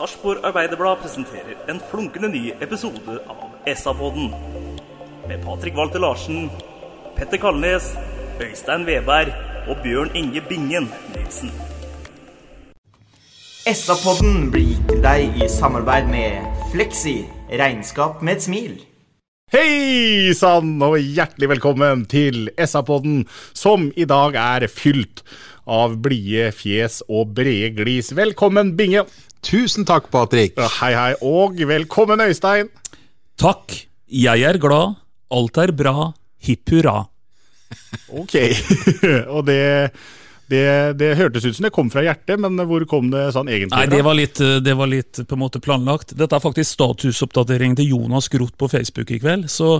Sarpsborg Arbeiderblad presenterer en flunkende ny episode av SA-podden. Med Patrik Walter Larsen, Petter Kalnes, Øystein Veberg og Bjørn Inge Bingen Nilsen. SA-podden blir gitt til deg i samarbeid med Fleksi. Regnskap med et smil. Hei sann, og hjertelig velkommen til SA-podden, som i dag er fylt av blide fjes og brede glis. Velkommen, Binge. Tusen takk, Patrick. Ja, Hei, hei, og velkommen, Øystein. Takk, jeg er glad, alt er bra, hipp hurra. Ok, og det, det, det hørtes ut som det kom fra hjertet, men hvor kom det sånn egentlig Nei, det var litt, det var litt på en måte planlagt. Dette er faktisk statusoppdatering til Jonas Groth på Facebook i kveld, så,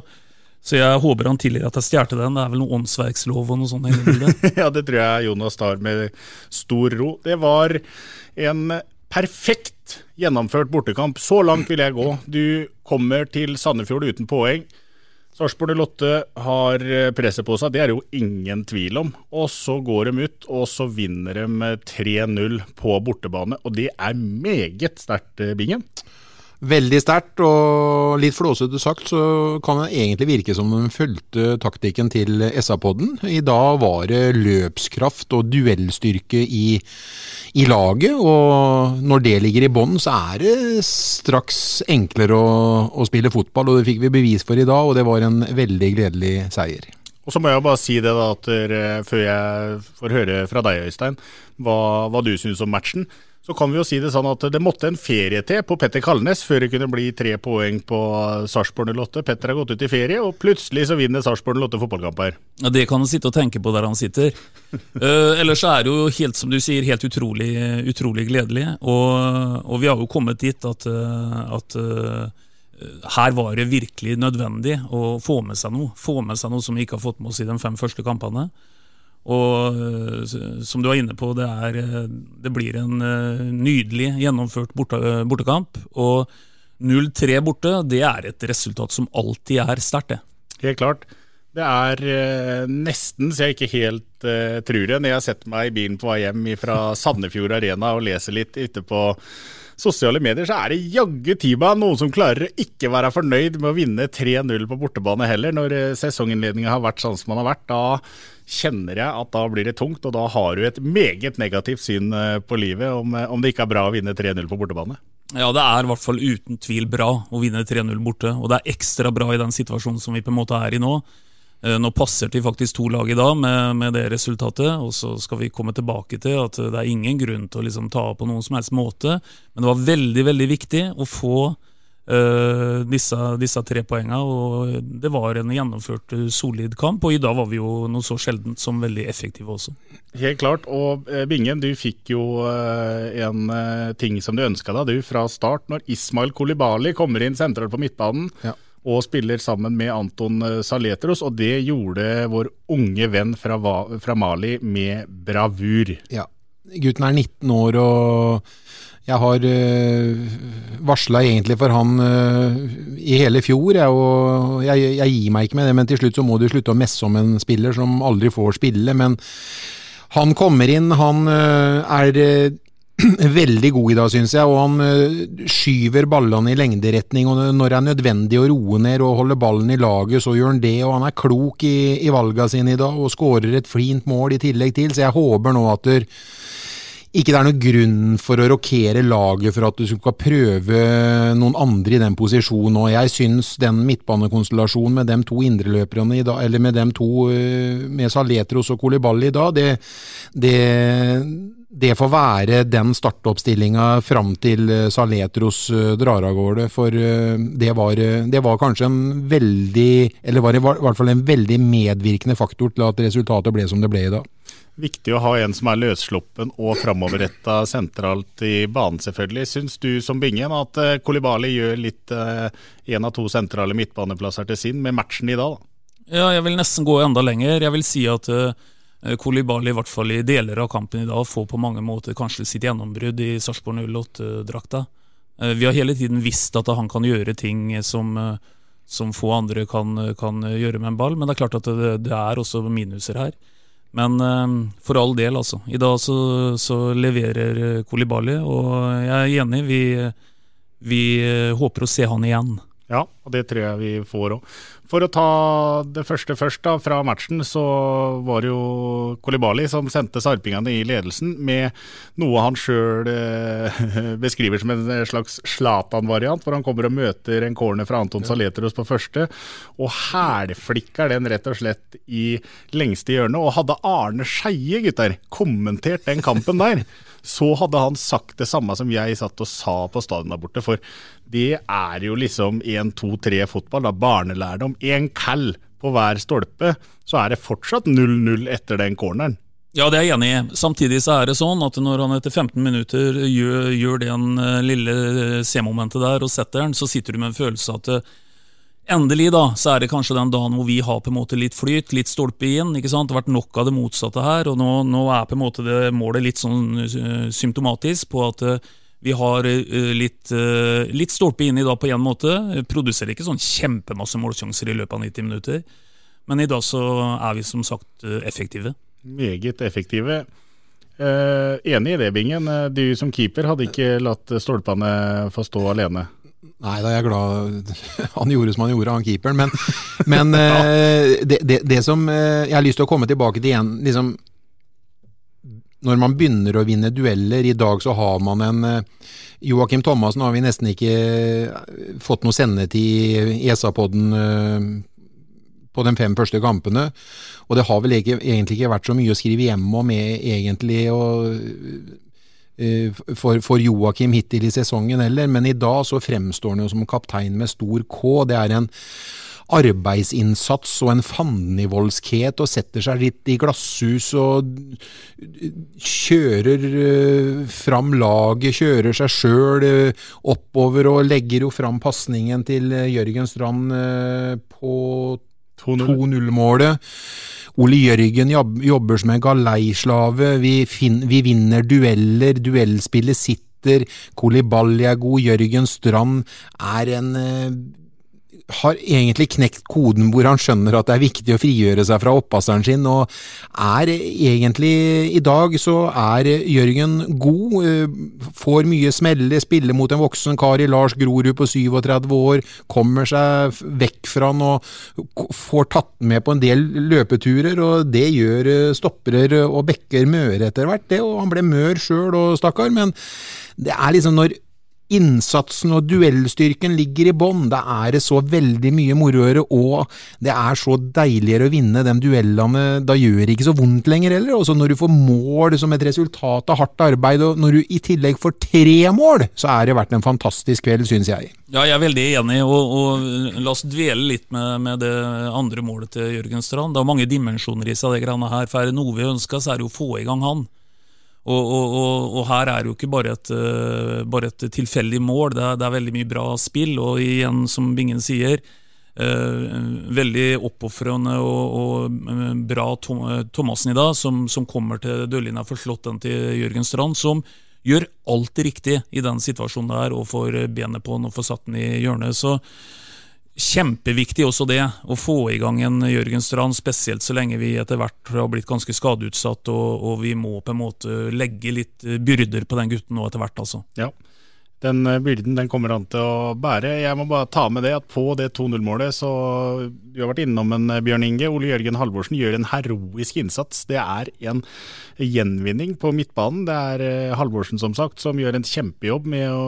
så jeg håper han tilgir at jeg stjal den. Det er vel noe åndsverkslov og noe sånt. ja, det tror jeg Jonas tar med stor ro. Det var en perfekt gjennomført bortekamp. Så langt vil jeg gå. Du kommer til Sandefjord uten poeng. Sarpsborg 08 har presset på seg, det er det jo ingen tvil om. Og så går de ut, og så vinner de 3-0 på bortebane. Og det er meget sterkt, Bingen. Veldig sterkt, og litt flåsete sagt så kan det egentlig virke som de fulgte taktikken til SA-podden. I dag var det løpskraft og duellstyrke i, i laget, og når det ligger i bånn, så er det straks enklere å, å spille fotball, og det fikk vi bevis for i dag, og det var en veldig gledelig seier. Og så må jeg bare si det da, at før jeg får høre fra deg, Øystein, hva, hva du syns om matchen. Så kan vi jo si det sånn at det måtte en ferie til på Petter Kalnes før det kunne bli tre poeng på Sarpsborg 08. Petter har gått ut i ferie, og plutselig så vinner Sarpsborg 08 fotballkamp her. Ja, Det kan han sitte og tenke på der han sitter. uh, ellers er det jo helt som du sier, helt utrolig, utrolig gledelig. Og, og vi har jo kommet dit at, eh, at uh, her var det virkelig nødvendig å få med seg noe. Få med seg noe som vi ikke har fått med oss i de fem første kampene. Og eh, som du var inne på, det, er, eh, det blir en eh, nydelig gjennomført borte, bortekamp. Og 0-3 borte, det er et resultat som alltid er sterkt, det. Helt klart. Det er nesten så jeg ikke helt uh, tror det, når jeg setter meg i bilen på vei hjem fra Sandefjord Arena og leser litt ute på sosiale medier, så er det jaggu tiba noen som klarer å ikke være fornøyd med å vinne 3-0 på bortebane heller. Når eh, sesonginnledninga har vært sånn som den har vært, da kjenner jeg at da blir det tungt, og da har du et meget negativt syn eh, på livet om, eh, om det ikke er bra å vinne 3-0 på bortebane. Ja, det er i hvert fall uten tvil bra å vinne 3-0 borte, og det er ekstra bra i den situasjonen som vi på en måte er i nå. Eh, Nå passerte vi faktisk to lag i dag med, med det resultatet, og så skal vi komme tilbake til at det er ingen grunn til å liksom ta på noen som helst måte. Men det var veldig veldig viktig å få eh, disse, disse tre poengene, og det var en gjennomført eh, solid kamp. Og i dag var vi jo noe så sjeldent som veldig effektive også. Helt klart. Og Bingen, du fikk jo en ting som du ønska deg du fra start. Når Ismail Kolibali kommer inn sentralt på midtbanen Ja. Og spiller sammen med Anton eh, Saletros, og det gjorde vår unge venn fra, fra Mali med bravur. Ja. Gutten er 19 år, og jeg har øh, varsla egentlig for han øh, i hele fjor. Jeg, og jeg, jeg gir meg ikke med det, men til slutt så må du slutte å messe om en spiller som aldri får spille. Men han kommer inn, han eh, er eh, veldig god i dag, syns jeg. Og han eh, skyver ballene i lengderetning. og Når det er nødvendig å roe ned og holde ballen i laget, så gjør han det. Og han er klok i, i valga sine i dag og skårer et flint mål i tillegg til. Så jeg håper nå at der, ikke det er noen grunn for å rokere laget for at du skal prøve noen andre i den posisjonen. Og jeg syns den midtbanekonstellasjonen med de to indreløperne i dag, eller med dem to eh, med Saletros og Kolibali i dag, det, det, det får være den startoppstillinga fram til eh, Saletros eh, drar av gårde. For det var, det var kanskje en veldig, eller var i hvert fall en veldig medvirkende faktor til at resultatet ble som det ble i dag. Viktig å ha en som er løssluppen og framoverretta sentralt i banen, selvfølgelig. Syns du som Bingen at eh, Kolibali gjør litt én av to sentrale midtbaneplasser til sin med matchen i dag? da? Ja, jeg vil nesten gå enda lenger. Jeg vil si at uh, Kolibali i hvert fall i deler av kampen i dag får på mange måter kanskje sitt gjennombrudd i Sarpsborg 08-drakta. Uh, vi har hele tiden visst at han kan gjøre ting som, uh, som få andre kan, kan, gjøre med en ball, men det er klart at det, det er også minuser her. Men for all del, altså. I dag så, så leverer Kolibali, og jeg er enig. Vi, vi håper å se han igjen. Ja, og det tror jeg vi får òg. For å ta det første først, da, fra matchen, så var det jo Kolibali som sendte sarpingene i ledelsen med noe han sjøl eh, beskriver som en slags Zlatan-variant, hvor han kommer og møter en corner fra Anton Saletros på første, og hælflikker den rett og slett i lengste hjørne. Og hadde Arne Skeie, gutter, kommentert den kampen der, så hadde han sagt det samme som jeg satt og sa på stadion der borte. For det er jo liksom 1, 2, 3 fotball, da, barnelærdom. Én call på hver stolpe, så er det fortsatt 0-0 etter den corneren. Ja, det er jeg enig i. Samtidig så er det sånn at når han etter 15 minutter gjør, gjør en eh, lille C-momentet der og setter den, så sitter du med en følelse av at eh, Endelig da, så er det kanskje den dagen hvor vi har på en måte litt flyt, litt stolpe inn. ikke sant? Det har vært nok av det motsatte her, og nå, nå er på en måte det målet litt sånn symptomatisk på at vi har uh, litt, litt, stolpe inn i dag på én måte. Produserer ikke sånn kjempemasse målsjanser i løpet av 90 minutter, men i dag så er vi som sagt effektive. Meget effektive. enig i det, Bingen. Du som keeper hadde ikke latt stolpene få stå alene. Nei, da er jeg glad han gjorde som han gjorde, han keeperen. Men, men ja. det, det, det, som jeg har lyst til å komme tilbake til igjen liksom, Når man begynner å vinne dueller I dag så har man en Joakim Thomassen har vi nesten ikke fått noe sendetid i ESA-podden på de fem første kampene. Og det har vel ikke, egentlig ikke vært så mye å skrive hjem om, egentlig. og Eh, for, for Joakim hittil i sesongen heller, men i dag så fremstår han jo som kaptein med stor K. Det er en arbeidsinnsats og en fandenivoldskhet og setter seg litt i glasshus og kjører uh, fram laget, kjører seg sjøl uh, oppover og legger jo fram pasningen til uh, Jørgen Strand på 2-0-målet. Ole Jørgen jobber som en galeislave. Vi, vi vinner dueller. Duellspillet sitter. Kolibali er god. Jørgen Strand er en eh, har egentlig knekt koden hvor han skjønner at det er viktig å frigjøre seg fra oppvaskeren sin, og er egentlig I dag så er Jørgen god, eh, får mye smelle, spiller mot en voksen kar i Lars Grorud på 37 år, kommer seg vekk fra han og får tatt med på en del løpeturer, og det gjør stopperer stoppere og bekker møre etter hvert, det, og han ble mør sjøl og stakkar, men det er liksom når innsatsen og duellstyrken ligger i bånn. Da er det så veldig mye moroere, og det er så deiligere å vinne de duellene. Da gjør det ikke så vondt lenger heller. Også når du får mål som et resultat av hardt arbeid, og når du i tillegg får tre mål, så er det vært en fantastisk kveld, syns jeg. Ja, jeg er veldig enig, og, og la oss dvele litt med, med, det andre målet til Jørgen Strand. Det har mange dimensjoner i seg, det greiene her. For er det noe vi ønsker, så er det å få i gang han. Og, og, og, og, her er det jo ikke bare et, uh, bare et tilfeldig mål, det er, det er, veldig mye bra spill. Og igjen, som Bingen sier, eh, veldig oppofrende og, eh, bra Tom, Thomassen i dag, som, som kommer til dørlinja for slått den til Jørgen Strand, som gjør alt riktig i den situasjonen der, og får benet på den og får satt den i hjørnet. Så Kjempeviktig også det, å få i gang en Jørgen Strand, spesielt så lenge vi etter hvert har blitt ganske skadeutsatt, og, og vi må på en måte legge litt byrder på den gutten nå etter hvert, altså. Ja. Den eh, byrden den kommer han til å bære. Jeg må bare ta med det at på det 2-0-målet, så Du har vært innom en eh, Bjørn Inge. Ole Jørgen Halvorsen gjør en heroisk innsats. Det er en gjenvinning på midtbanen. Det er eh, Halvorsen som sagt som gjør en kjempejobb med å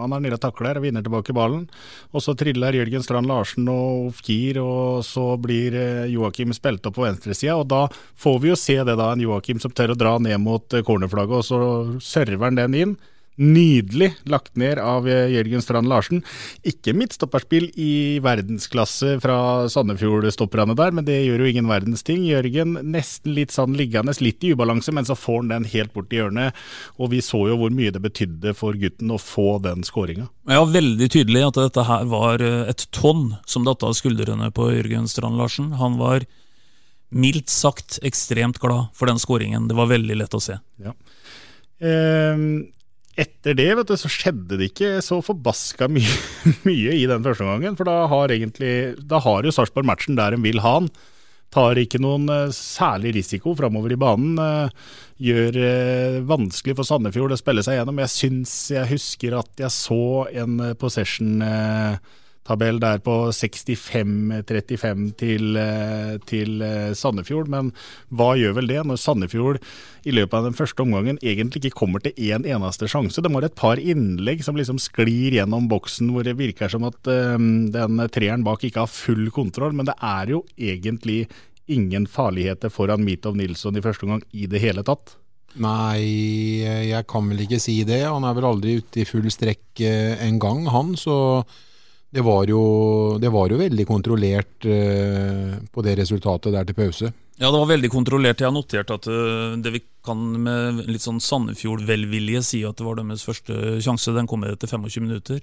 Han er nede og takler og vinner tilbake ballen. Og så triller Jørgen Strand Larsen og Ofkir, og så blir Joakim spilt opp på venstresida. Og da får vi jo se det, da. En Joakim som tør å dra ned mot cornerflagget, og så server han den inn. Nydelig lagt ned av eh, Jørgen Strand Larsen. Ikke midtstopperspill i verdensklasse fra Sandefjord-stopperne der, men det gjør jo ingen verdens ting. Jørgen nesten litt sånn liggende, litt i ubalanse, men så får han den helt bort i hjørnet. Og vi så jo hvor mye det betydde for gutten å få den skåringa. Ja, veldig tydelig at dette her var eh, et tonn som datt av skuldrene på Jørgen Strand Larsen. Han var mildt sagt ekstremt glad for den skåringen. Det var veldig lett å se. Ja. Um etter det vet du, så skjedde det ikke så forbaska mye, mye i den første gangen. For da har egentlig Da har jo Sarpsborg matchen der en vil ha den. Tar ikke noen uh, særlig risiko framover i banen. Uh, gjør det uh, vanskelig for Sandefjord å spille seg gjennom. Jeg syns jeg husker at jeg så en possession tabell der på 65-35 til, eh, til, eh, Sandefjord. Men hva gjør vel det, når Sandefjord i løpet av den første omgangen egentlig ikke kommer til én en eneste sjanse? De har et par innlegg som liksom sklir gjennom boksen, hvor det virker som at um, den treeren bak ikke har full kontroll. Men det er jo egentlig ingen farligheter foran Mitov Nilsson i første omgang i det hele tatt. Nei, jeg kan vel ikke si det. Han er vel aldri ute i full strekk en gang, han. Så det var jo, det var jo veldig kontrollert uh, på det resultatet der til pause. Ja, det var veldig kontrollert. Jeg har notert at uh, det vi kan med litt sånn Sandefjord-velvilje si at det var deres første sjanse. Den kom etter 25 minutter.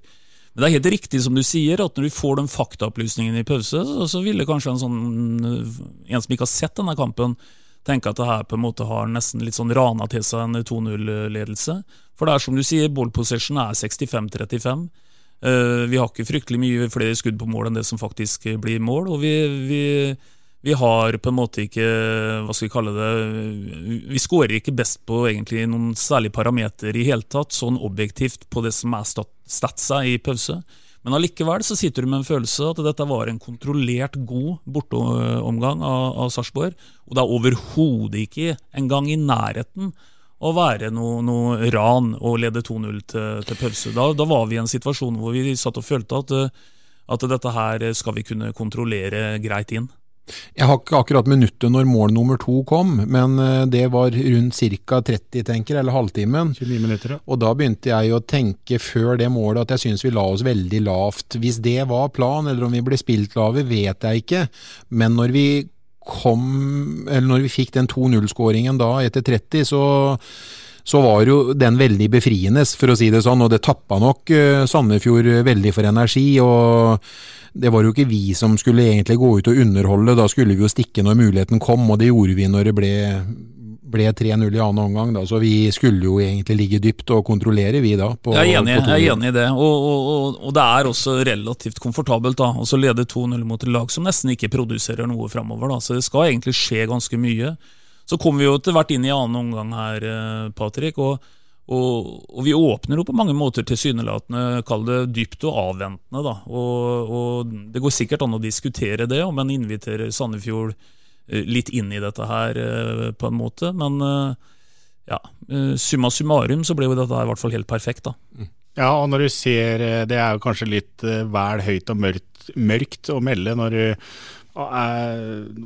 Men det er helt riktig som du sier, at når du får den faktaopplysningen i pause, så, ville kanskje en sånn en som ikke har sett denne kampen, tenke at det her på en måte har nesten litt sånn rana til seg en 2-0-ledelse. For det er som du sier, ball possession er 65-35. Uh, vi har ikke fryktelig mye flere skudd på mål enn det som faktisk blir mål. Og vi, vi, vi, har på en måte ikke Hva skal vi kalle det Vi skårer ikke best på egentlig noen særlig parameter i hele tatt, sånn objektivt på det som er stat statsa i pause. Men allikevel så sitter du med en følelse at dette var en kontrollert, god borteomgang av, av Sarpsborg. Og det er overhodet ikke engang i nærheten å være noe, noe ran og lede 2-0 til, til, pause. Da, da, var vi i en situasjon hvor vi satt og følte at, at dette her skal vi kunne kontrollere greit inn. Jeg har ikke akkurat minuttet når mål nummer to kom, men eh, det var rundt ca. 30, tenker eller halvtimen. 29 minutter, ja. Og da begynte jeg å tenke før det målet at jeg syns vi la oss veldig lavt. Hvis det var plan, eller om vi ble spilt lave, vet jeg ikke. Men når vi kom Eller når vi fikk den 2-0-skåringen da etter 30, så, så var jo den veldig befriende, for å si det sånn. Og det tappa nok uh, Sandefjord veldig for energi. og det var jo ikke vi som skulle egentlig gå ut og underholde, da skulle vi jo stikke når muligheten kom, og det gjorde vi når det ble ble 3-0 i annen omgang, da, så vi skulle jo egentlig ligge dypt og kontrollere, vi da. På, jeg, er enig, jeg er enig i det, og, og, og, det er også relativt komfortabelt da, å lede 2-0 mot et lag som nesten ikke produserer noe framover. Så det skal egentlig skje ganske mye. Så kommer vi jo etter hvert inn i annen omgang her, eh, Patrick. og og, og, vi åpner jo på mange måter tilsynelatende, kall det dypt og avventende. da, og, og, Det går sikkert an å diskutere det, om en inviterer Sandefjord litt inn i dette her, eh, på en måte. Men eh, ja, summa summarum så ble jo dette her i hvert fall helt perfekt, da. Mm. Ja, og når du ser Det er jo kanskje litt vel høyt og mørkt, mørkt å melde når du er,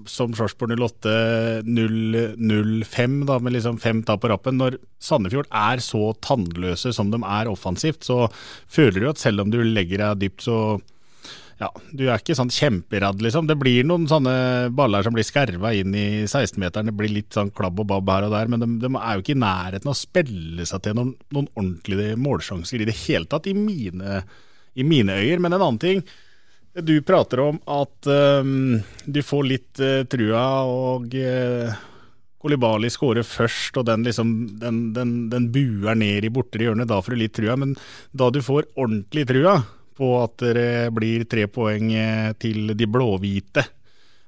som Sarpsborg 08 0-5, da, med liksom fem tap på rappen. Når Sandefjord er så tannløse som de er offensivt, så føler du at selv om du legger deg dypt, så ja, du er ikke sånn kjemperedd, liksom. Det blir noen sånne baller som blir skerva inn i 16-meteren. Det blir litt sånn klabb og babb her og der, men de, de, er jo ikke i nærheten av å spille seg til noen, noen ordentlige målsjanser i det hele tatt, i mine, i mine, øyer. Men en annen ting. Du prater om at um, du får litt uh, trua, og uh, Kolibali skårer først, og den, liksom, den, den, den buer ned i bortre hjørnet. Da får du litt trua, men da du får ordentlig trua på at det blir tre poeng eh, til de blåhvite,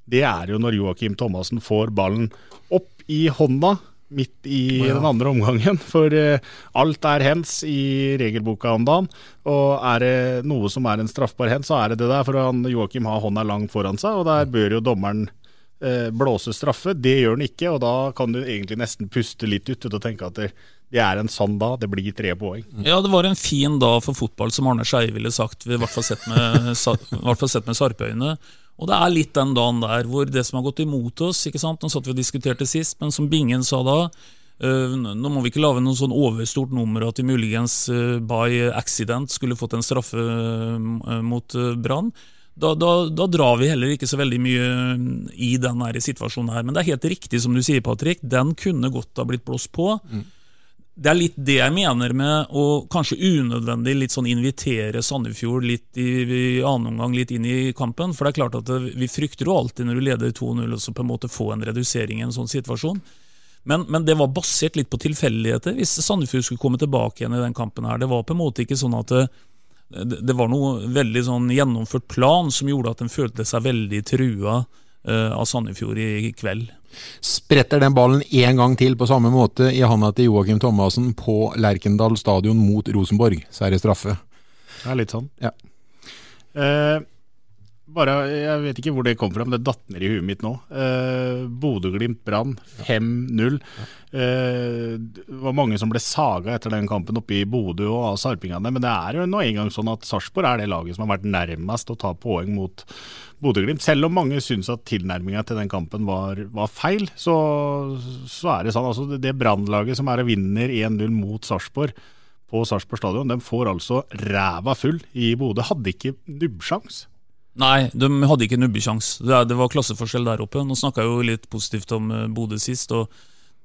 det er jo når Joakim Thomassen får ballen opp i hånda midt i ja. den andre omgangen. For uh, alt er hens i regelboka om dagen. Og er det noe som er en straffbar hens, så er det det der. For Joakim har hånda langt foran seg, og der bør jo dommeren blåse straffe. Det gjør han ikke, og da kan du egentlig nesten puste litt ut og tenke at det, det er en sann dag. Det blir tre poeng. Ja, det var en fin dag for fotball, som Arne Skeie ville sagt. I hvert fall sett med, med Sarpøyene. Og det er litt den dagen der hvor det som har gått imot oss ikke sant? Nå satt vi og diskuterte sist, men som Bingen sa da øh, Nå må vi ikke lage noe sånn overstort nummer at vi muligens øh, by accident skulle fått en straffe øh, mot Brann. Da, da, da, drar vi heller ikke så veldig mye i den situasjonen her. Men det er helt riktig som du sier, Patrick. Den kunne godt ha blitt blåst på. Mm det er litt det jeg mener med å kanskje unødvendig litt sånn invitere Sandefjord litt i, i annen omgang litt inn i kampen. For det er klart at det, vi frykter jo alltid når du leder 2-0 og så på en måte få en redusering i en sånn situasjon. Men, men, det var basert litt på tilfeldigheter hvis Sandefjord skulle komme tilbake igjen i den kampen. her. Det var på en måte ikke sånn at det, det var noe veldig sånn gjennomført plan som gjorde at en følte seg veldig trua uh, av Sandefjord i, i kveld spretter den ballen én gang til på samme måte i handa til Joakim Thomassen på Lerkendal stadion mot Rosenborg, så er det straffe. Det er litt sånn. Ja. Eh, bare, Jeg vet ikke hvor det kom fra, men det datt ned i huet mitt nå. Eh, Bodø-Glimt Brann 5-0. Eh, det var mange som ble saga etter den kampen oppe i Bodø og av sarpingene. Men det er jo nå engang sånn at Sarpsborg er det laget som har vært nærmest å ta poeng mot Bodø-Glimt. Selv om mange syns at tilnærminga til den kampen var, var feil, så, så, er det sånn. Altså, det Brannlaget som er og vinner 1-0 mot Sarpsborg på Sarpsborg stadion, de får altså ræva full i Bodø. Hadde ikke nubbsjans. Nei, de hadde ikke nubbesjans. Det, det var klasseforskjell der oppe. Nå snakka jeg jo litt positivt om eh, Bodø sist, og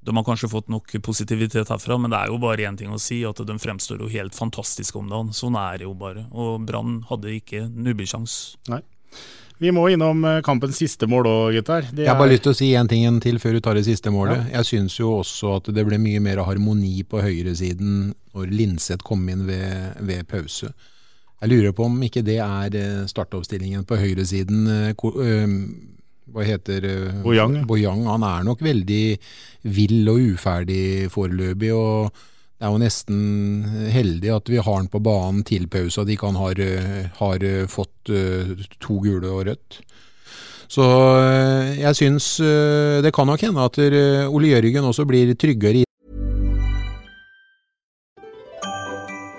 de har kanskje fått nok positivitet herfra, men det er jo bare én ting å si, at de fremstår jo helt fantastiske om dagen. Sånn er det jo bare. Og Brann hadde ikke nubbesjans. Nei. Vi må innom eh, kampens siste mål òg, gutter. Jeg har bare lyst til å si en ting til før du tar det siste målet. Ja. Jeg syns jo også at det ble mye mer harmoni på høyresiden når Linseth kom inn ved, ved pause. Jeg lurer på om ikke det er eh, startoppstillingen på høyresiden. Eh, hva heter Bojang. Bojang. Han er nok veldig vill og uferdig foreløpig. og det er jo nesten heldig at vi har han på banen til pause, at ikke han har, har fått to gule og rødt. Så jeg syns det kan nok hende at Ole Jørgen også blir tryggere i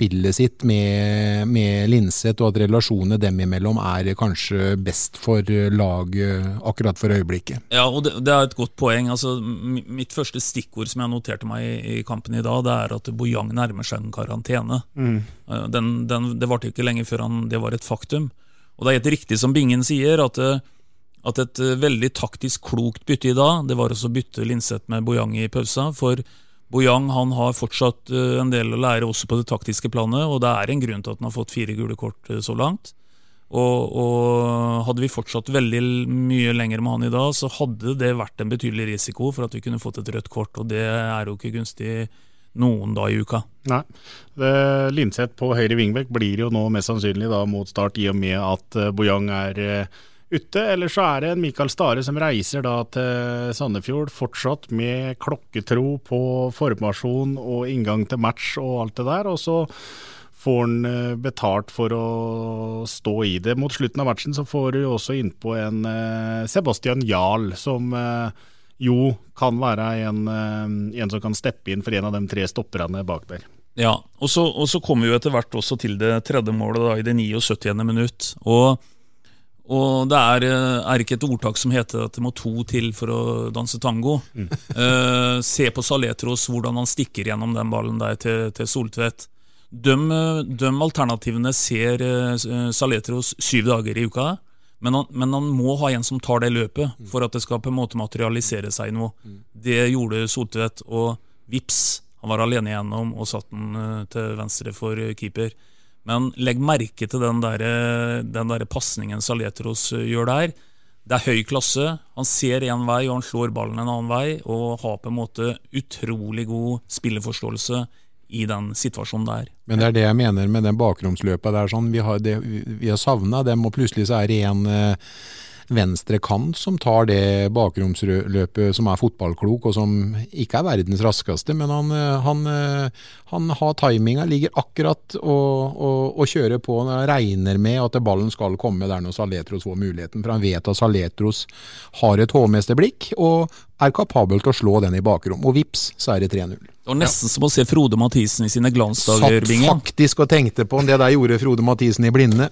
Spillet sitt med, med Linseth, og at relasjonene dem imellom er kanskje best for laget akkurat for øyeblikket. Ja, og det, det er et godt poeng. Altså, mitt første stikkord som jeg noterte meg i, i kampen i dag, det er at Bojang nærmer seg en karantene. Mm. Eh, den, den, det varte ikke lenge før han, det var et faktum. Og det er helt riktig som Bingen sier, at, eh, at et eh, veldig taktisk klokt bytte i dag, det var å bytte Linseth med Bojang i pausa. for Bojang han har fortsatt eh, en del å lære også på det taktiske planet, og det er en grunn til at han har fått fire gule kort eh, så langt. Og, og, Hadde vi fortsatt veldig mye lenger med han i dag, så hadde det vært en betydelig risiko for at vi kunne fått et rødt kort, og det er jo ikke gunstig noen dag i uka. Nei. Linseth på høyre vingbekk blir jo nå mest sannsynlig da mot start, i og med at eh, Bojang er ute. Eller så er det en Mikael Stare som reiser da til Sandefjord, fortsatt med klokketro på formasjon og inngang til match og alt det der. og så får han eh, betalt for å stå i det. Mot slutten av matchen så får du også innpå en eh, Sebastian Jarl, som eh, jo kan være en, en, som kan steppe inn for en av de tre stopperne bak der. Ja, og så, og så kommer vi jo etter hvert også til det tredje målet da, i det 79. minutt. og og det er, eh, er, ikke et ordtak som heter at det må to til for å danse tango. Mm. uh, se på Saletros, hvordan han stikker gjennom den ballen der til, til Soltvedt. Døm, døm, alternativene ser uh, Saletros syv dager i uka, men han, men han, må ha en som tar det løpet for at det skal på en måte materialisere seg i noe. Mm. Det gjorde Soltvedt, og vips, Han var alene igjennom og satt den eh, til venstre for eh, keeper. Men legg merke til den der, den der pasningen Saletros gjør der. Det er høy klasse. Han ser én vei, og han slår ballen en annen vei. Og har på en måte utrolig god spilleforståelse i den situasjonen der. Men det er det jeg mener med den bakromsløpet. Det er sånn, vi har, det, har savna dem, og plutselig så er det en venstre kant som tar det bakromsløpet som er fotballklok, og som ikke er verdens raskeste, men han, eh, han, eh, han har timinga, ligger akkurat og, og, og, kjører på. Han regner med at ballen skal komme der når Saletros får muligheten, for han vet at Saletros har et hovmesterblikk og er kapabel til å slå den i bakrom. Og vips, så er det 3-0. Det var nesten ja. som å se Frode Mathisen i sine glansdager. Satt faktisk og tenkte på om det der gjorde Frode Mathisen i blinde.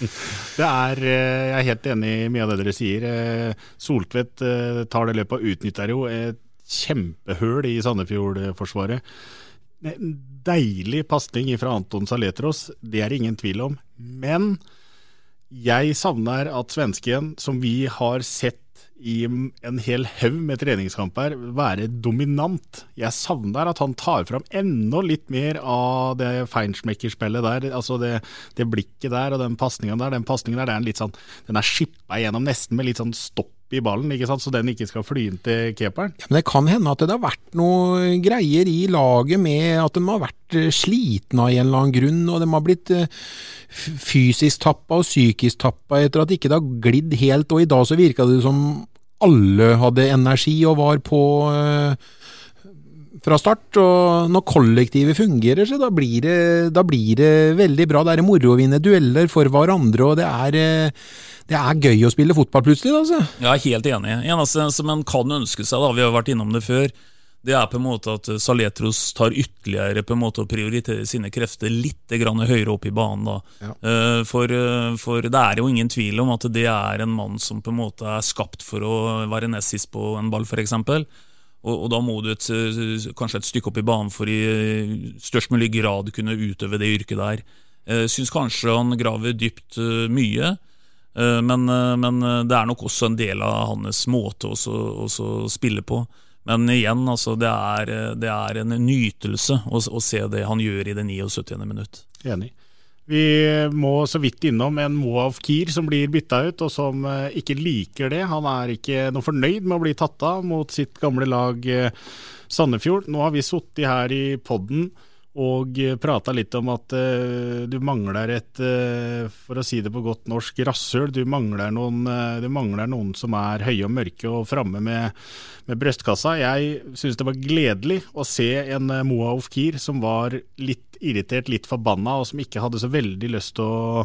det er, eh, Jeg er helt enig i mye av det dere sier. Eh, Soltvedt eh, tar det løpet og utnytter jo et kjempehull i Sandefjord-forsvaret. Deilig pasning fra Anton Saletros, det er det ingen tvil om. Men jeg savner at svensken, som vi har sett i en hel haug med treningskamper være dominant. Jeg savner at han tar fram enda litt mer av det feinschmeckerspillet der. Altså det, det, blikket der og den pasninga der. Den pasninga der, den er litt sånn Den er skippa igjennom nesten med litt sånn stopp i ballen, ikke sant? så den ikke skal fly inn til keeperen. Ja, men Det kan hende at det har vært noe greier i laget med at de har vært eh, slitne av en eller annen grunn, og de har blitt eh, fysisk tappa og psykisk tappa etter at ikke det har glidd helt. Og i dag så virka det som alle hadde energi og var på eh, fra start. Og når kollektivet fungerer, så da blir, det, da blir det veldig bra. Det er moro å vinne dueller for hverandre, og det er, eh, det er gøy å spille fotball plutselig. Altså. Jeg er helt enig. Eneste som en kan ønske seg, da, vi har vært innom det før, det er på en måte at Saletros tar ytterligere på en måte å prioritere sine krefter litt høyere opp i banen. da. Ja. Eh, for, eh, for, det er jo ingen tvil om at det er en mann som på en måte er skapt for å være nest sist på en ball, f.eks. Og, og da må du et, kanskje et stykke opp i banen for i størst mulig grad kunne utøve det yrket der. Eh, syns kanskje han graver dypt mye. Men, men, det er nok også en del av hans måte å spille på. Men igjen, altså, det, er, det er en nytelse å, å, se det han gjør i det 79. minutt. Enig. Vi må så vidt innom en Moav Kier som blir bytta ut, og som eh, ikke liker det. Han er ikke noe fornøyd med å bli tatt av mot sitt gamle lag eh, Sandefjord. Nå har vi sittet her i podden og prata litt om at du mangler et, for å si det på godt norsk, rasshøl. Du du mangler noen som er høye og mørke og framme med, med, brøstkassa. Jeg syns det var gledelig å se en Moa Ofkir som var litt irritert, litt forbanna, og som ikke hadde så veldig lyst til å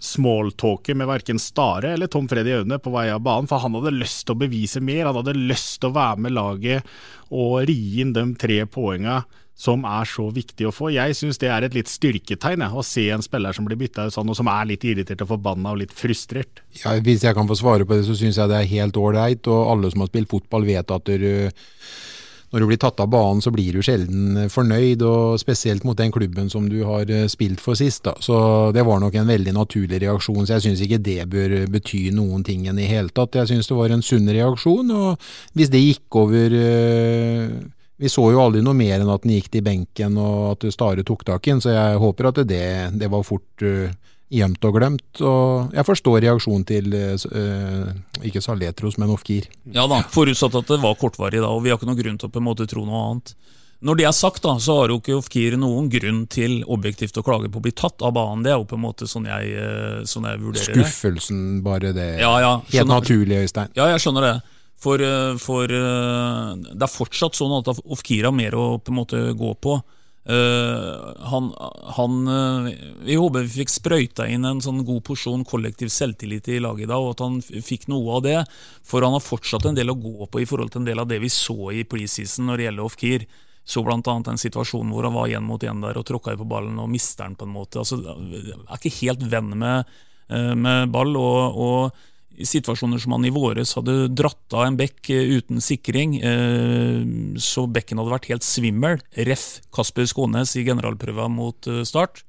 smalltalke med verken Stare eller Tom Freddy Aune på vei av banen, for han hadde lyst til å bevise mer. Han hadde lyst til å være med laget og ri inn de tre poenga som er så viktig å få. Jeg syns det er et litt styrketegn å se en spiller som blir bytta ut sånn, og som er litt irritert og forbanna og litt frustrert. Ja, Hvis jeg kan få svare på det, så syns jeg det er helt ålreit. Og alle som har spilt fotball vet at du, når du blir tatt av banen, så blir du sjelden fornøyd. Og spesielt mot den klubben som du har eh, spilt for sist. Da. Så det var nok en veldig naturlig reaksjon. Så jeg syns ikke det bør bety noen ting i hele tatt. Jeg syns det var en sunn reaksjon. Og hvis det gikk over vi så jo aldri noe mer enn at den gikk til benken og at Stare tok tak i den, så jeg håper at det, det var fort gjemt og glemt. Og jeg forstår reaksjonen til eh, ikke Saletros, men Ofkir. Ja da, forutsatt at det var kortvarig da, og vi har ikke noen grunn til å på en måte tro noe annet. Når det er sagt, da, så har jo ikke Ofkir noen grunn til objektivt å klage på å bli tatt av banen. Det er jo på en måte sånn jeg, sånn jeg vurderer det. Skuffelsen, bare det. Ja, ja, Helt naturlig, Øystein. Ja, jeg skjønner det. For, eh, for, eh, det er fortsatt sånn at Ofkir har mer å på en måte gå på. Uh, han, han uh, Vi håper vi fikk sprøyta inn en sånn god porsjon kollektiv selvtillit i laget i dag, og at han fikk noe av det. For han har fortsatt en del å gå på i forhold til en del av det vi så i preseason når det gjelder off-keer. Så bl.a. en situasjon hvor han var igjen mot igjen der og tråkka på ballen og mister den på en måte. Altså, er ikke helt venn med, uh, med ball. og, og situasjoner som han i våres hadde dratt av en bekk eh, uten sikring, eh, så bekken hadde vært helt svimmel. Ref. Kasper Skånes i generalprøva mot eh, Start.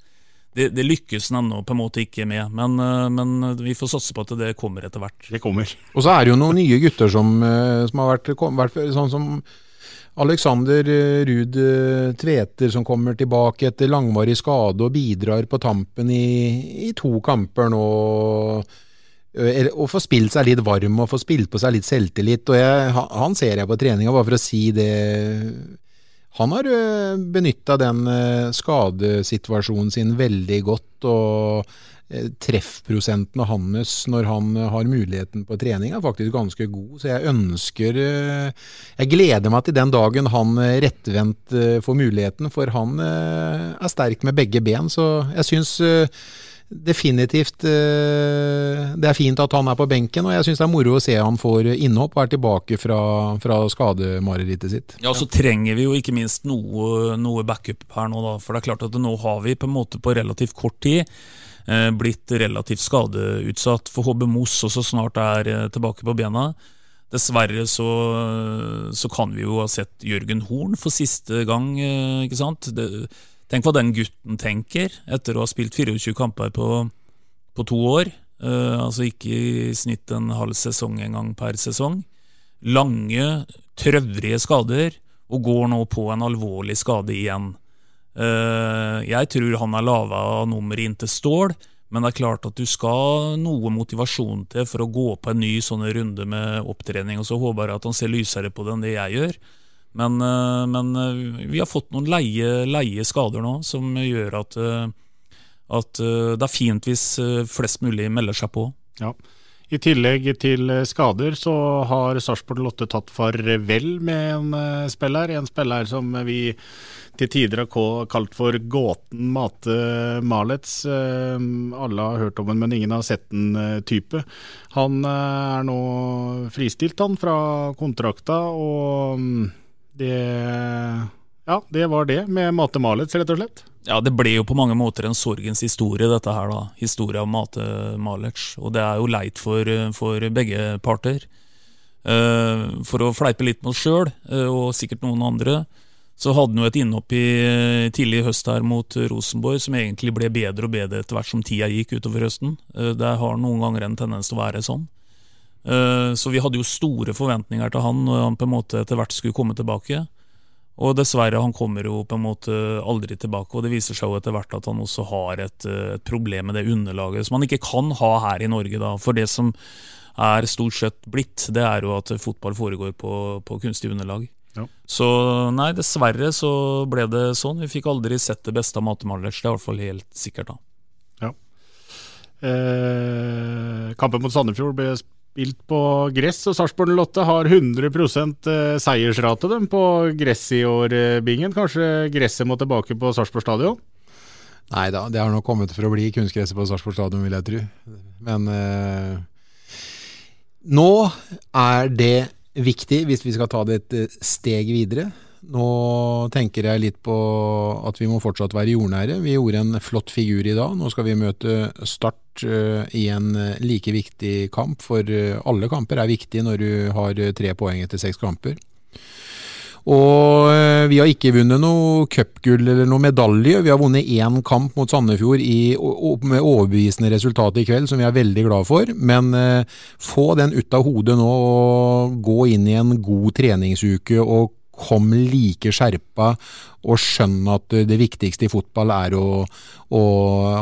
Det, det lykkes han ennå på en måte ikke med, men, men, vi får satse på at det kommer etter hvert. Det kommer. Og så er det jo noen nye gutter som, som har vært, vært sånn som Alexander Ruud Tveter som kommer tilbake etter langvarig skade og bidrar på tampen i, i to kamper nå. Eh, og få spilt seg litt varm og få spilt på seg litt selvtillit. og jeg, Han ser jeg på treninga, bare for å si det. Han har benytta den skadesituasjonen sin veldig godt. og treffprosenten hans når han har muligheten på trening, er faktisk ganske god. Så jeg ønsker Jeg gleder meg til den dagen han rettvendt får muligheten, for han er sterk med begge ben. Så jeg syns definitivt det er fint at han er på benken, og jeg syns det er moro å se han får innhopp og er tilbake fra, fra skademarerittet sitt. Ja, så trenger vi jo ikke minst noe, noe backup her nå, da. For det er klart at nå har vi på en måte på relativt kort tid Eh, blitt relativt skadeutsatt. For HB Moss også snart er eh, tilbake på bena. Dessverre så, så, kan vi jo ha sett Jørgen Horn for siste gang. Eh, ikke sant? Det, tenk hva den gutten tenker etter å ha spilt 24 kamper på, på to år. Uh, altså ikke i snitt en halv sesong engang per sesong. Lange, trøvrige skader, og går nå på en alvorlig skade igjen. Uh, jeg tror han er lava av nummeret inntil stål, men det er klart at du skal noe motivasjon til for å gå på en ny sånn runde med opptrening. og Så håper jeg at han ser lysere på det enn det jeg gjør. Men, eh, men eh, vi har fått noen leie, leie, skader nå som gjør at, at det er fint hvis flest mulig melder seg på. Ja. I tillegg til skader så har Sarpsborg Lotte tatt farvel med en spiller. En spiller som vi til tider har kalt for gåten Mate Malets. Eh, alle har hørt om den, men ingen har sett den eh, type. Han eh, er nå fristilt, han, fra kontrakta, og mm, det Ja, det var det med Mate Malets, rett og slett. Ja, det ble jo på mange måter en sorgens historie, dette her, da. Historia om Mate Malec. Og det er jo leit for, for begge parter. for å fleipe litt med oss sjøl, og sikkert noen andre, så hadde han jo et innhopp i uh, tidlig høst her mot Rosenborg som egentlig ble bedre og bedre etter hvert som tida gikk utover høsten. Eh, det har noen ganger en tendens til å være sånn. Eh, så vi hadde jo store forventninger til han når han på en måte etter hvert skulle komme tilbake. Og dessverre, han kommer jo på en måte aldri tilbake, og det viser seg jo etter hvert at han også har et, et problem med det underlaget som han ikke kan ha her i Norge, da. For det som er stort sett blitt, det er jo at fotball foregår på, på kunstig underlag. Ja. Så nei, dessverre så ble det sånn. Vi fikk aldri sett det beste av Mate Malers, det er i hvert fall helt sikkert. da. Ja. Eh, kampen mot Sandefjord ble spilt på gress, og Sarpsborg Lotte har 100 eh, seiersrate dem på gress i år, eh, Bingen. Kanskje gresset må tilbake på Sarpsborg stadion? Nei da, det har nok kommet for å bli kunstgresset på Sarpsborg stadion, vil jeg tro. Men eh, nå er det viktig hvis vi skal ta det et eh, steg videre. Nå tenker jeg litt på at vi må fortsatt være jordnære. Vi gjorde en flott figur i dag. Nå skal vi møte Start eh, i en eh, like viktig kamp, for alle kamper er viktige når du har tre poeng etter seks kamper. Og eh, vi har ikke vunnet noe cupgull eller noe medalje. Vi har vunnet én kamp mot Sandefjord i, med overbevisende resultat i kveld, som vi er veldig glad for. Men eh, få den ut av hodet nå og gå inn i en god treningsuke og kom like skjerpa og skjønn at det viktigste i fotball er å, å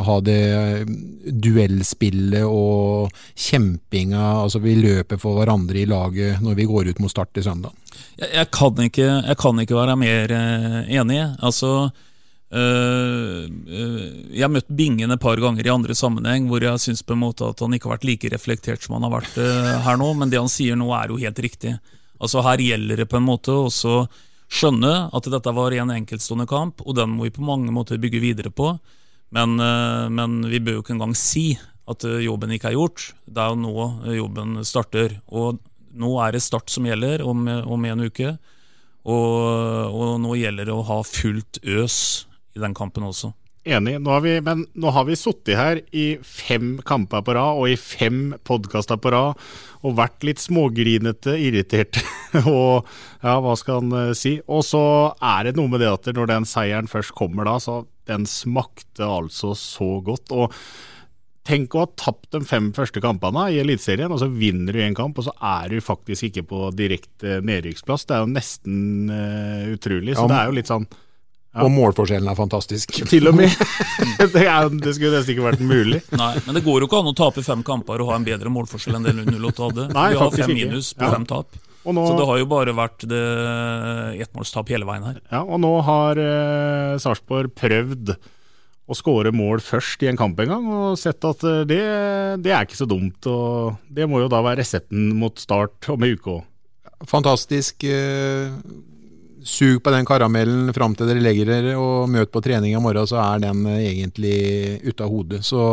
ha det duellspillet og kjempinga. Altså vi løper for hverandre i laget når vi går ut mot start til søndag. Jeg, jeg, kan, ikke, jeg kan ikke være mer eh, enig. Altså øh, øh, jeg har møtt Bingen et par ganger i andre sammenheng hvor jeg syns på en måte at han ikke har vært like reflektert som han har vært øh, her nå, men det han sier nå er jo helt riktig. Altså Her gjelder det på en måte også skjønne at dette var en enkeltstående kamp, og den må vi på mange måter bygge videre på. Men, eh, men vi bør jo ikke engang si at eh, jobben ikke er gjort. Det er jo nå eh, jobben starter. Og nå er det start som gjelder om, om en uke. Og, og nå gjelder det å ha fullt øs i den kampen også. Enig. Nå har vi, men nå har vi sittet her i fem kamper på rad og i fem podkaster på rad og vært litt smågrinete, irriterte og ja, hva skal han uh, si. Og så er det noe med det at når den seieren først kommer da, så den smakte altså så godt. Og tenk å ha tapt de fem første kampene i Eliteserien, og så vinner du en kamp, og så er du faktisk ikke på direkte nedrykksplass. Det er jo nesten uh, utrolig. Så Ja, det er jo litt sånn Ja. Og målforskjellen er fantastisk. Til og med. det, er, det skulle nesten ikke vært mulig. Nei, men det går jo ikke an å tape fem kamper og ha en bedre målforskjell enn det 08 hadde. Nei, Vi har fem ikke. minus på Ja. fem tap. Og nå- Så det har jo bare vært det ettmålstap hele veien her. Ja, og nå har eh, Sarpsborg prøvd å skåre mål først i en kamp en gang, og sett at eh, det, det er ikke så dumt. og Det må jo da være resepten mot start om ei uke òg. Fantastisk. eh, sug på den karamellen fram til dere legger dere, og møt på trening i morgen, så er den eh, egentlig ute av hodet. Så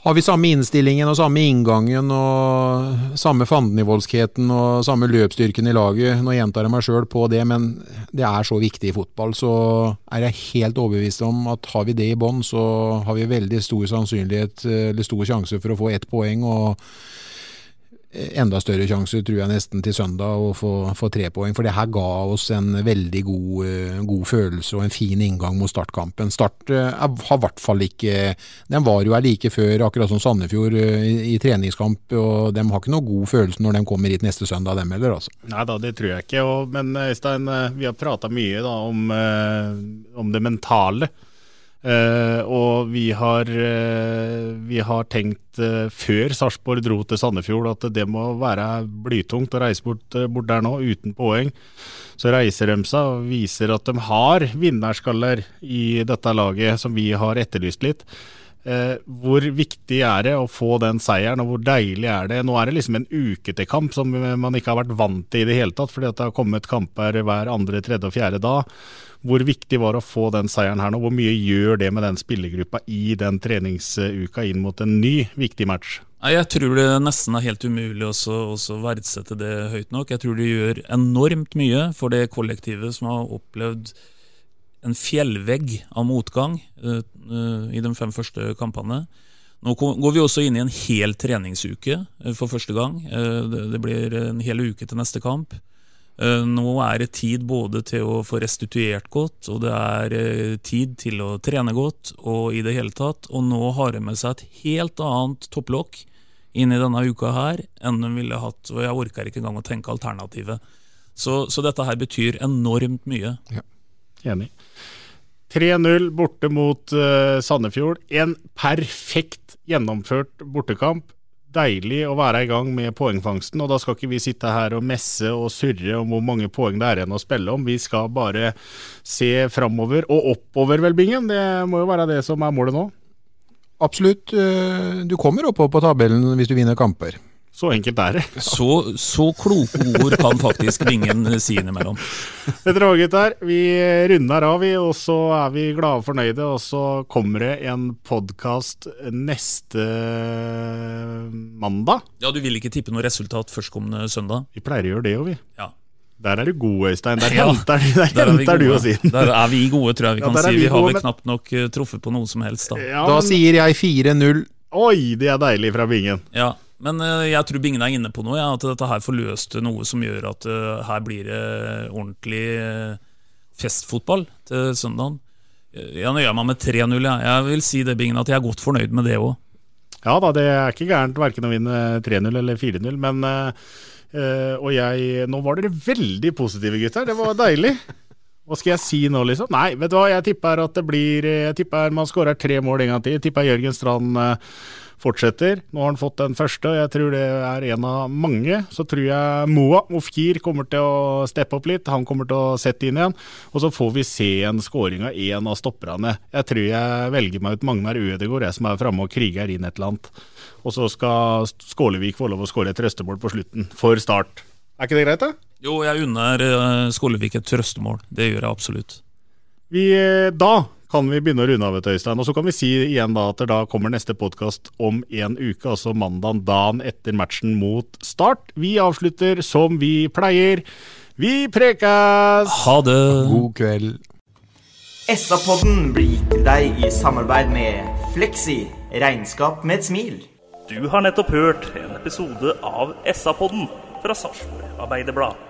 har vi samme innstillingen og samme inngangen og samme fandenivoldskheten og samme løpsstyrken i laget. Nå gjentar jeg meg sjøl på det, men det er så viktig i fotball. Så er jeg helt overbevist om at har vi det i bånn, så har vi veldig stor sannsynlighet, eller stor sjanse for å få ett poeng. og enda større sjanse, tror jeg nesten, til søndag å få, få tre poeng. For det her ga oss en veldig god, eh, god følelse og en fin inngang mot startkampen. Start eh, er- har i hvert fall ikke Den var jo her like før, akkurat som Sandefjord, eh, i, i treningskamp. Og de har ikke noe god følelse når de kommer hit neste søndag, dem heller, altså. Nei da, det tror jeg ikke. Og, men Øystein, eh, vi har prata mye da om, eh, om det mentale. Eh, og vi har, uh, vi har tenkt uh, før Sarpsborg dro til Sandefjord at det må være blytungt å reise bort, bort der nå uten poeng. Så reiser de seg og viser at de har vinnerskaller i dette laget, som vi har etterlyst litt. Hvor viktig er det å få den seieren, og hvor deilig er det? Nå er det liksom en uke til kamp som man ikke har vært vant til i det hele tatt, fordi det har kommet kamper hver andre, tredje og fjerde dag. Hvor viktig var det å få den seieren her nå? Hvor mye gjør det med den spillergruppa i den treningsuka inn mot en ny viktig match? Jeg tror det nesten er helt umulig også verdsette det høyt nok. Jeg tror det gjør enormt mye for det kollektivet som har opplevd en fjellvegg av motgang eh, eh, i de fem første kampene. Nå går vi også inn i en hel treningsuke eh, for første gang. Det blir en hel uke til neste kamp. Eh, Nå er det tid både til å få restituert godt, og det er eh, tid til å trene godt, og i det hele tatt. Og nå har de med seg et helt annet topplokk inn i denne uka her enn de ville hatt. Og jeg orker ikke engang å tenke alternativet. Så, så dette her betyr enormt mye. Ja, Enig. 3-0 borte mot eh, Sandefjord. En perfekt gjennomført bortekamp. Deilig å være i gang med poengfangsten, og da skal ikke vi sitte her og messe og surre om hvor mange poeng det er igjen å spille om. Vi skal bare se framover og oppover, vel, Bingen. Det må jo være det som er målet nå. Absolutt. eh, Du kommer oppover på tabellen hvis du vinner kamper. Så enkelt er det. Så, så kloke ord kan faktisk Bingen si innimellom. Vet dere hva, gutter? Vi runder av, vi, og så er vi glade og fornøyde. Og så kommer det en podkast neste mandag. Ja, Du vil ikke tippe noe resultat førstkommende søndag? Vi pleier å gjøre det, jo, vi. Ja. Der er du god, Øystein. Der Ja, henter, der der er vi henter du oss inn. Der er vi gode, tror jeg vi Ja, kan er si. vi Vi har vel men- knapt nok eh, truffet på noe som helst, da. Ja, Da sier jeg 4-0. Oi, det er deilig fra Bingen. Ja, men eh, jeg tror Bingen er inne på noe, ja, at dette her forløste noe som gjør at eh, her blir det ordentlig eh, festfotball til søndagen. Jeg nøyer meg med 3-0. Ja. Jeg vil si det, Bingen, at jeg er godt fornøyd med det òg. Ja da, det er ikke gærent verken å vinne 3-0 eller 4-0, men eh, Og jeg Nå var dere veldig positive, gutter. Det var deilig. Hva skal jeg si nå, liksom? Nei, vet du hva, jeg tipper at det blir Jeg tipper man skårer tre mål en gang til. Jeg tipper Jørgen Strand eh, fortsetter. Nå har han fått den første, og jeg tror det er en av mange. Så tror jeg Moa Mofkir kommer til å steppe opp litt. Han kommer til å sette inn igjen. Og så får vi se en skåring av en av stopperne. Jeg tror jeg velger meg ut Magnar Ødegaard, jeg som er framme og kriger inn et eller annet. Og så skal Skålevik få lov å skåre et trøstemål på slutten, for start. Er ikke det greit, da? Jo, jeg unner eh, Skålevik et trøstemål. Det gjør jeg absolutt. Vi, eh, da kan vi begynne å runde av, Øystein. Og så kan vi si igjen da at da kommer neste podkast om en uke, altså mandag dagen etter matchen mot Start. Vi avslutter som vi pleier. Vi prekes! Ha det! God kveld. SA-podden blir gitt til deg i samarbeid med Fleksi. Regnskap med et smil. Du har nettopp hørt en episode av SA-podden fra Sarpsborg Arbeiderblad.